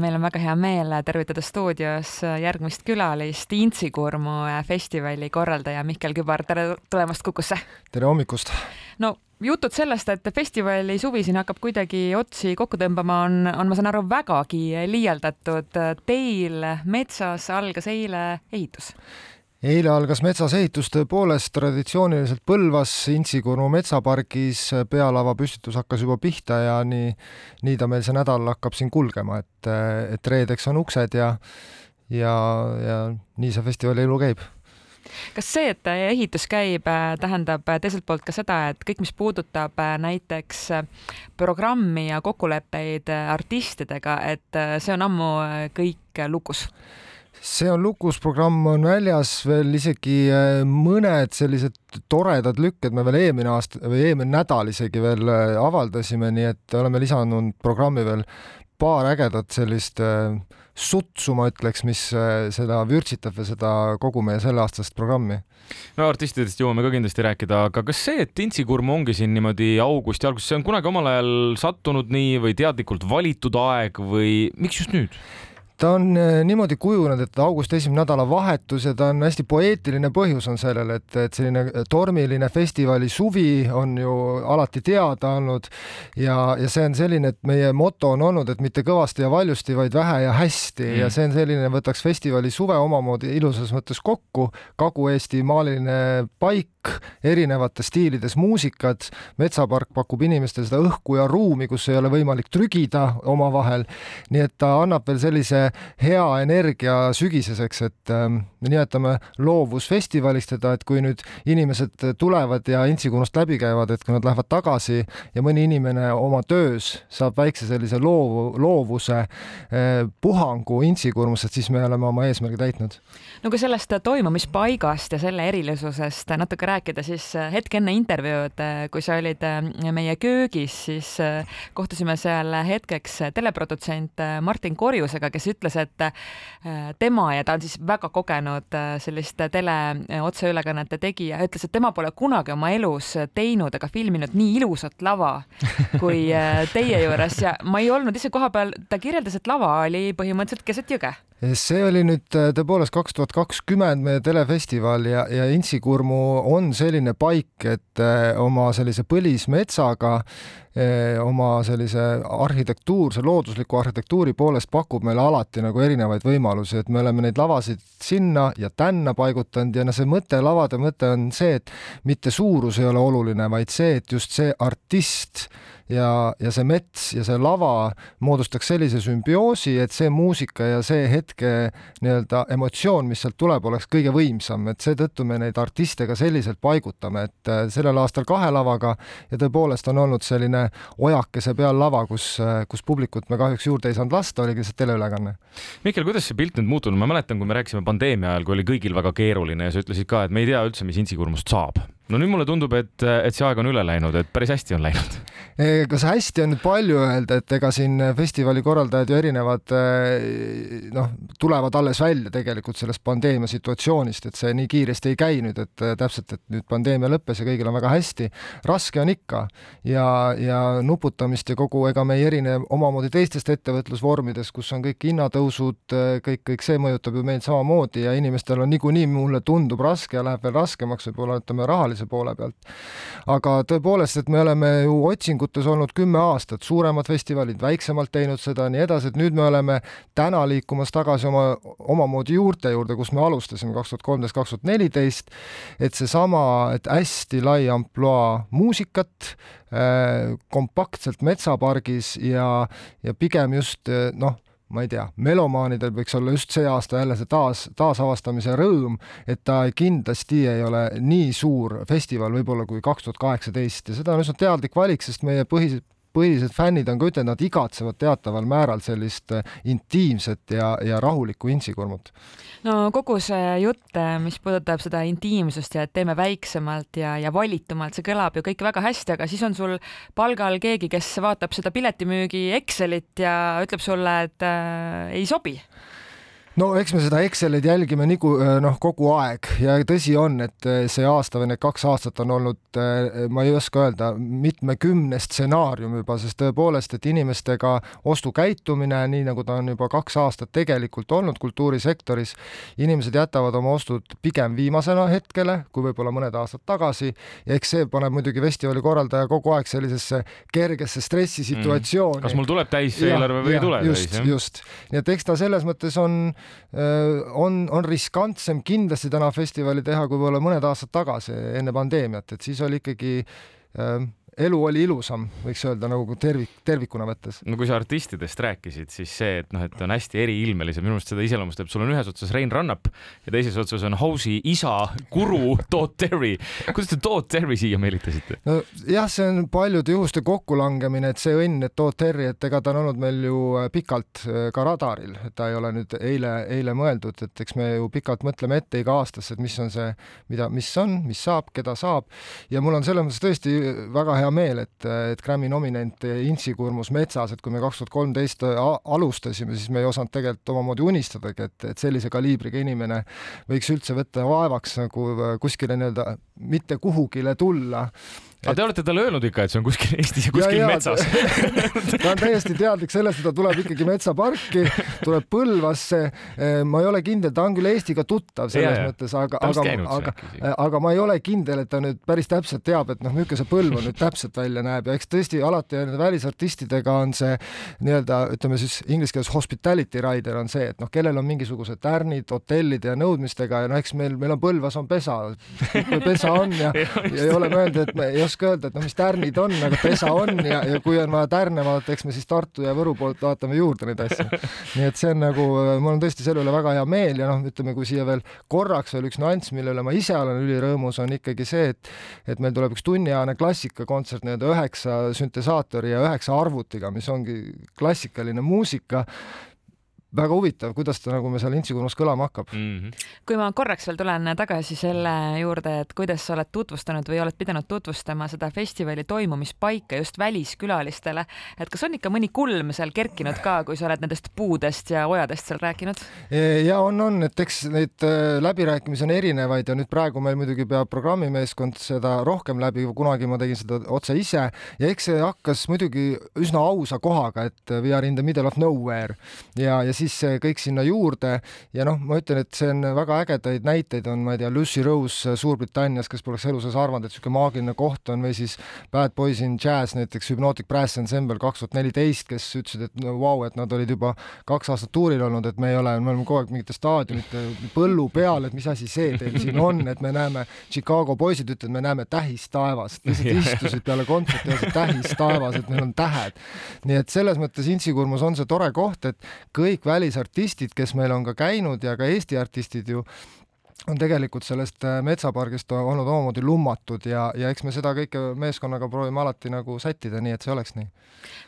meil on väga hea meel tervitada stuudios järgmist külalist, Intsikurmu festivali korraldaja Mihkel Kübar, tere tulemast Kukusse! tere hommikust! no jutud sellest, et festivali suvi siin hakkab kuidagi otsi kokku tõmbama, on, on, ma saan aru, vägagi liialdatud. Teil metsas algas eile ehitus eile algas metsas ehitus tõepoolest traditsiooniliselt Põlvas Intsikurmu metsapargis, pealava püstitus hakkas juba pihta ja nii, nii ta meil see nädal hakkab siin kulgema, et, et reedeks on uksed ja, ja, ja nii see festivali elu käib kas see, et ehitus käib, tähendab teiselt poolt ka seda, et kõik, mis puudutab näiteks programmi ja kokkuleppeid artistidega, et see on ammu kõik lukus? See on lukus, programm on väljas veel isegi äh, mõned sellised toredad lükked me veel eelmine aasta või eelmine nädal isegi veel äh, avaldasime, nii et oleme lisanud programmi veel paar ägedat sellist äh, sutsu, ma ütleks, mis seda vürtsitab ja seda kogu meie selleaastast programmi. no artistidest jõuame ka kindlasti rääkida, aga kas see, et Intsikurm ongi siin niimoodi augusti alguses, see on kunagi omal ajal sattunud nii või teadlikult valitud aeg või miks just nüüd? Ta on äh, niimoodi kujunenud, et augusti esimene nädalavahetus ja ta on hästi poeetiline põhjus on sellel, et, et selline tormiline festivali suvi on ju alati teada olnud ja, ja see on selline, et meie moto on olnud, et mitte kõvasti ja valjusti, vaid vähe ja hästi mm. ja see on selline, võtaks festivali suve omamoodi ilusas mõttes kokku, Kagu-Eesti maaliline paik, erinevates stiilides muusikad, metsapark pakub inimestele seda õhku ja ruumi, kus ei ole võimalik trügida omavahel, nii et ta annab veel sellise hea energia sügiseseks, et ähm, me nimetame loovusfestivaliks teda, et kui nüüd inimesed tulevad ja Intsikurnust läbi käivad, et kui nad lähevad tagasi ja mõni inimene oma töös saab väikse sellise loov, loovuse eh, puhangu Intsikurnus, et siis me oleme oma eesmärgi täitnud. no kui sellest toimumispaigast ja selle erilisusest natuke rääkida, siis hetk enne intervjuud, kui sa olid meie köögis, siis kohtusime seal hetkeks teleprodutsent Martin Korjusega, kes ütles, et äh, tema ja ta on siis väga kogenud äh, sellist tele äh, otseülekannete tegija, ütles, et tema pole kunagi oma elus teinud ega filminud nii ilusat lava kui teie juures. Ja ma ei olnud ise kohapeal, ta kirjeldas, et lava oli põhimõtteliselt keset jõge see oli nüüd tõepoolest kaks tuhat kakskümmend meie telefestival ja, ja Intsikurmu on selline paik, et oma sellise põlismetsaga oma sellise arhitektuurse, loodusliku arhitektuuri poolest pakub meile alati nagu erinevaid võimalusi, et me oleme neid lavasid sinna ja tänna paigutanud ja no see mõte, lavade mõte on see, et mitte suurus ei ole oluline, vaid see, et just see artist ja, ja see mets ja see lava moodustaks sellise sümbioosi, et see muusika ja see hetke nii-öelda emotsioon, mis sealt tuleb, oleks kõige võimsam, et seetõttu me neid artiste ka selliselt paigutame, et äh, sellel aastal kahe lavaga ja tõepoolest on olnud selline ojakese peal lava, kus, kus publikut me kahjuks juurde ei saanud lasta, oligi lihtsalt teleülekanne. Mihkel, kuidas see pilt nüüd muutunud, ma mäletan, kui me rääkisime pandeemia ajal, kui oli kõigil väga keeruline ja sa ütlesid ka, et me ei tea üldse, mis Intsikurmust saab no nüüd mulle tundub, et, et see aeg on üle läinud, et päris hästi on läinud. kas hästi on nüüd palju öelda, et ega siin festivali korraldajad ju erinevad eh, noh, tulevad alles välja tegelikult sellest pandeemia situatsioonist, et see nii kiiresti ei käi nüüd, et eh, täpselt, et nüüd pandeemia lõppes ja kõigil on väga hästi. raske on ikka ja, ja nuputamist ja kogu, ega me ei erine omamoodi teistest ettevõtlusvormidest, kus on kõik hinnatõusud, eh, kõik, kõik see mõjutab ju meid samamoodi ja inimestel on niikuinii, mulle tundub raske ja läheb veel raskemaks võib-olla ütleme rahaliselt rahvusvahelise poole pealt. aga tõepoolest, et me oleme ju otsingutes olnud kümme aastat, suuremad festivalid, väiksemalt teinud seda, nii edasi, et nüüd me oleme täna liikumas tagasi oma, omamoodi juurte juurde, kus me alustasime kaks tuhat kolmteist, kaks tuhat neliteist, et seesama, et hästi lai ampluaa muusikat äh,, kompaktselt metsapargis ja, ja pigem just noh, ma ei tea, melomaanidel võiks olla just see aasta jälle see taas, taasavastamise rõõm, et ta kindlasti ei ole nii suur festival võib-olla kui kaks tuhat kaheksateist ja seda on üsna teadlik valik, sest meie põhi, põhilised fännid on ka ütelnud, nad igatsevad teataval määral sellist äh, intiimset ja, ja rahulikku intsikurmut. no kogu see jutt, äh, mis puudutab seda intiimsust ja et teeme väiksemalt ja, ja valitumalt, see kõlab ju kõik väga hästi, aga siis on sul palgal keegi, kes vaatab seda piletimüügi Excelit ja ütleb sulle, et äh, ei sobi no eks me seda Excelit jälgime nagu noh, kogu aeg. Ja tõsi on, et äh, see aasta või need kaks aastat on olnud, äh, ma ei oska öelda, mitmekümne stsenaarium juba, sest tõepoolest, et inimestega ostukäitumine, nii nagu ta on juba kaks aastat tegelikult olnud kultuurisektoris, inimesed jätavad oma ostud pigem viimasena hetkele, kui võib-olla mõned aastad tagasi. Ja eks see paneb muidugi festivali korraldaja kogu aeg sellisesse kergesse stressisituatsiooni mm.. kas mul tuleb täis see eelarve või ei tule just, täis? just, nii et eks ta selles mõttes on, on, on riskantsem kindlasti täna festivali teha, kui võib-olla mõned aastad tagasi enne pandeemiat, et siis oli ikkagi elu oli ilusam, võiks öelda nagu tervik, tervikuna võttes. no kui sa artistidest rääkisid, siis see, et noh, et on hästi eriilmelised, minu meelest seda iseloomustab, sul on ühes otsas Rein Rannap ja teises otsas on House'i isa, guru Todd Terry. kuidas te Todd Terry siia meelitasite? nojah, see on paljude juhuste kokkulangemine, et see õnn, et Todd Terry, et ega ta on olnud meil ju äh, pikalt äh, ka radaril, et ta ei ole nüüd eile, eile mõeldud, et eks me ju pikalt mõtleme ette iga aastasse, et mis on see, mida, mis on, mis saab, keda saab ja mul on selles mõttes tõesti väga hea meel, et, et Grammy nominent Intsi kurmus metsas, et kui me kaks tuhat kolmteist alustasime, siis me ei osanud tegelikult omamoodi unistadagi, et, et sellise kaliibriga inimene võiks üldse võtta vaevaks nagu kuskile nii-öelda mitte kuhugile tulla aga te olete talle öelnud ikka, et see on kuskil Eestis ja kuskil ja, ja, metsas. ta on täiesti teadlik sellest, et ta tuleb ikkagi metsaparki, tuleb Põlvasse. Eh, ma ei ole kindel, ta on küll Eestiga tuttav selles ja, mõttes, aga, aga, aga, aga ma ei ole kindel, et ta nüüd päris täpselt teab, et noh, milline see Põlv on nüüd täpselt välja näeb. Ja eks tõesti alati nende välisartistidega on see nii-öelda ütleme siis inglise keeles hospitality rider on see, et noh, kellel on mingisugused tärnid hotellide ja nõudmistega ja no eks meil, meil on Põlvas on pesa, pesa on ja, ja ei ole mõelnud, et me ei oska öelda, et no mis tärnid on, aga pesa on ja, ja kui on vaja tärne vaadata, eks me siis Tartu ja Võru poolt vaatame juurde neid asju. nii et see on nagu, mul on tõesti selle üle väga hea meel ja noh, ütleme, kui siia veel korraks veel üks nüanss, mille üle ma ise olen ülirõõmus, on ikkagi see, et et meil tuleb üks tunniajane klassikakontsert nii-öelda üheksa süntesaatori ja üheksa arvutiga, mis ongi klassikaline muusika väga huvitav, kuidas ta nagu me seal Intsikurmus kõlama hakkab mm. -hmm. kui ma korraks veel tulen tagasi selle juurde, et kuidas sa oled tutvustanud või oled pidanud tutvustama seda festivali toimumispaika just väliskülalistele, et kas on ikka mõni kulm seal kerkinud ka, kui sa oled nendest puudest ja ojadest seal rääkinud? E, ja on, on, et eks neid äh, läbirääkimisi on erinevaid ja nüüd praegu meil muidugi peab programmimeeskond seda rohkem läbi, kunagi ma tegin seda otse ise ja eks see hakkas muidugi üsna ausa kohaga, et we are in the middle of nowhere ja, ja siis kõik sinna juurde. Ja noh, ma ütlen, et see on väga ägedaid näiteid on, ma ei tea, Lucy Rose Suurbritannias, kes poleks elu sees arvanud, et niisugune maagiline koht on või siis Bad Boys in Jazz näiteks Hypnotic Brass Ensemble kaks tuhat neliteist, kes ütlesid, et no vau wow,, et nad olid juba kaks aastat tuuril olnud, et me ei ole, me oleme kogu aeg mingite staadionite põllu peal, et mis asi see teil siin on, et me näeme, Chicago poisid ütlevad, me näeme tähistaevast, lihtsalt istusid peale kontserti ja ütlesid tähistaevas, et meil on tähed. nii et selles mõttes Intsikurmus on see tore koht, et kõik välisartistid, kes meil on ka käinud ja ka Eesti artistid ju on tegelikult sellest äh, metsapargist olnud omamoodi lummatud ja, ja eks me seda kõike meeskonnaga proovime alati nagu sättida, nii et see oleks nii.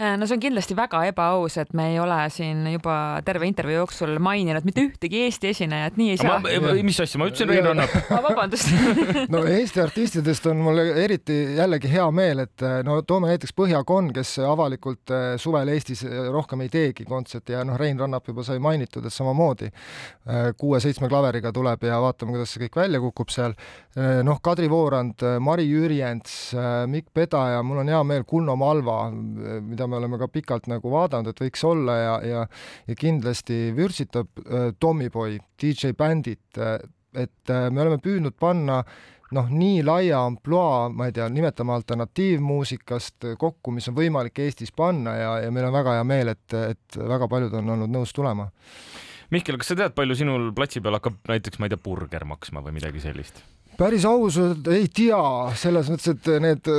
Äh, no see on kindlasti väga ebaaus, et me ei ole siin juba terve intervjuu jooksul maininud mitte ühtegi Eesti esinejat, nii ei saa. mis asja, ma ütlesin Rein Rannap vabandust no Eesti artistidest on mul eriti jällegi hea meel, et äh, no toome näiteks Põhjakon, kes avalikult suvel Eestis rohkem ei teegi kontserte ja noh, Rein Rannap juba sai mainitud, et samamoodi kuue-seitsme klaveriga tuleb ja vaatab vaatame, kuidas see kõik välja kukub seal. Eh, noh, Kadri Voorand, eh, Mari Jürjens, eh, Mikk Pedaja, mul on hea meel, Kunno Malva, mida me oleme ka pikalt nagu vaadanud, et võiks olla ja, ja ja kindlasti vürtsitab Tommyboy, DJ Bandit, et me oleme püüdnud panna noh, nii laia ampluaa, ma ei tea, nimetame alternatiivmuusikast kokku, mis on võimalik Eestis panna ja, ja meil on väga hea meel, et, et väga paljud on olnud nõus tulema Mihkel, kas sa tead, palju sinul platsi peal hakkab näiteks, ma ei tea, burger maksma või midagi sellist? Päris ausalt ei tea, selles mõttes, et need,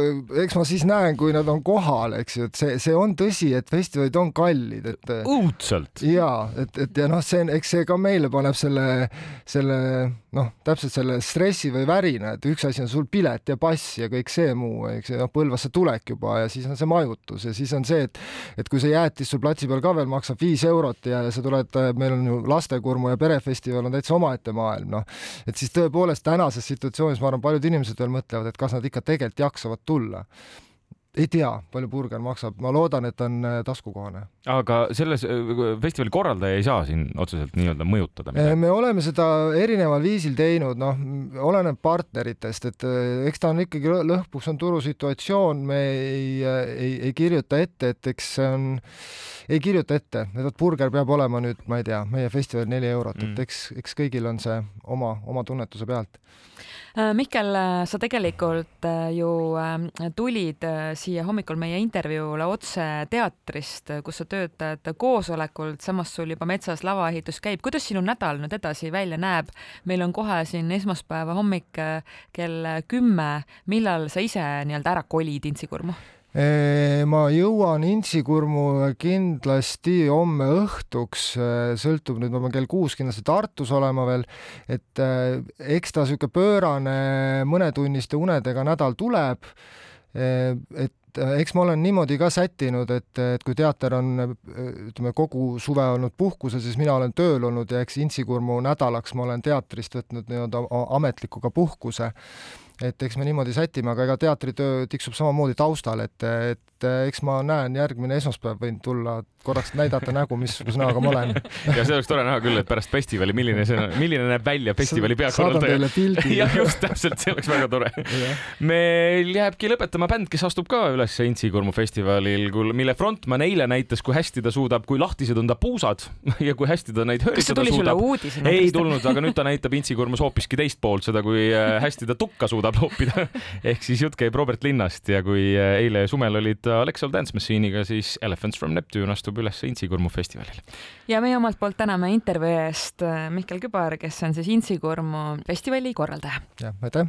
eks ma siis näen, kui nad on kohal, eks ju, et see, see on tõsi, et festivalid on kallid, et. õudselt. ja et, et ja noh, see, eks see ka meile paneb selle, selle noh, täpselt selle stressi või värina, et üks asi on sul pilet ja pass ja kõik see muu, eks ju, noh, Põlvasse tulek juba ja siis on see majutus ja siis on see, et et kui see jäätis sul platsi peal ka veel maksab viis eurot ja sa tuled, meil on ju lastekurmu ja perefestival on täitsa omaette maailm, noh, et siis tõepoolest tänases situatsioonis ma arvan, paljud inimesed veel mõtlevad, et kas nad ikka tegelikult jaksavad tulla ei tea, palju burger maksab, ma loodan, et on äh, taskukohane. aga selles festivali korraldaja ei saa siin otseselt nii-öelda mõjutada midagi? me oleme seda erineval viisil teinud, noh, oleneb partneritest, et eks ta on ikkagi lõpuks on turusituatsioon, me ei, ei, ei kirjuta ette, et eks see on, ei kirjuta ette, et vot burger peab olema nüüd, ma ei tea, meie festival neli eurot mm., et eks, eks kõigil on see oma, oma tunnetuse pealt Äh, Mihkel, äh, sa tegelikult äh, ju tulid siia hommikul meie intervjuule otse teatrist, kus sa töötad koosolekult, samas sul juba metsas lavaehitus käib. kuidas sinu nädal nüüd edasi välja näeb? meil on kohe siin esmaspäeva hommik kell kümme. millal sa ise nii-öelda ära kolid Intsikurmu? ma jõuan Intsikurmu kindlasti homme õhtuks, sõltub nüüd, ma pean kell kuus kindlasti Tartus olema veel, et eks ta niisugune pöörane mõnetunniste unedega nädal tuleb, et eks ma olen niimoodi ka sättinud, et, et kui teater on ütleme, kogu suve olnud puhkusel, siis mina olen tööl olnud ja eks Intsikurmu nädalaks ma olen teatrist võtnud nii-öelda ametliku ka puhkuse et eks me niimoodi sätime, aga ega teatritöö tiksub samamoodi taustal, et, et eks ma näen, järgmine esmaspäev võin tulla korraks näidata nägu, missuguse näoga ma olen ja see oleks tore näha küll, et pärast festivali, milline see, milline näeb välja festivali peakorraldaja. saadan teile pildi. jah, just täpselt, see oleks väga tore meil jääbki lõpetama bänd, kes astub ka üles Intsikurmu festivalil, mille frontman eile näitas, kui hästi ta suudab, kui lahtised on ta puusad ja kui hästi ta neid hööritada suudab. ei tulnud, aga nüüd ta näitab Intsikurmus hoopiski teist poolt, seda, kui äh, hästi ta tukka suudab loopida ehk siis jutt käib Robert Linnast ja kui äh, eile suvel olid Alexal Dance Machine'iga, siis Elephants from Neptune astub astub üles Intsikurmu festivalil. ja meie omalt poolt täname intervjuu eest äh, Mihkel Kübar, kes on siis Intsikurmu festivali korraldaja. jah, aitäh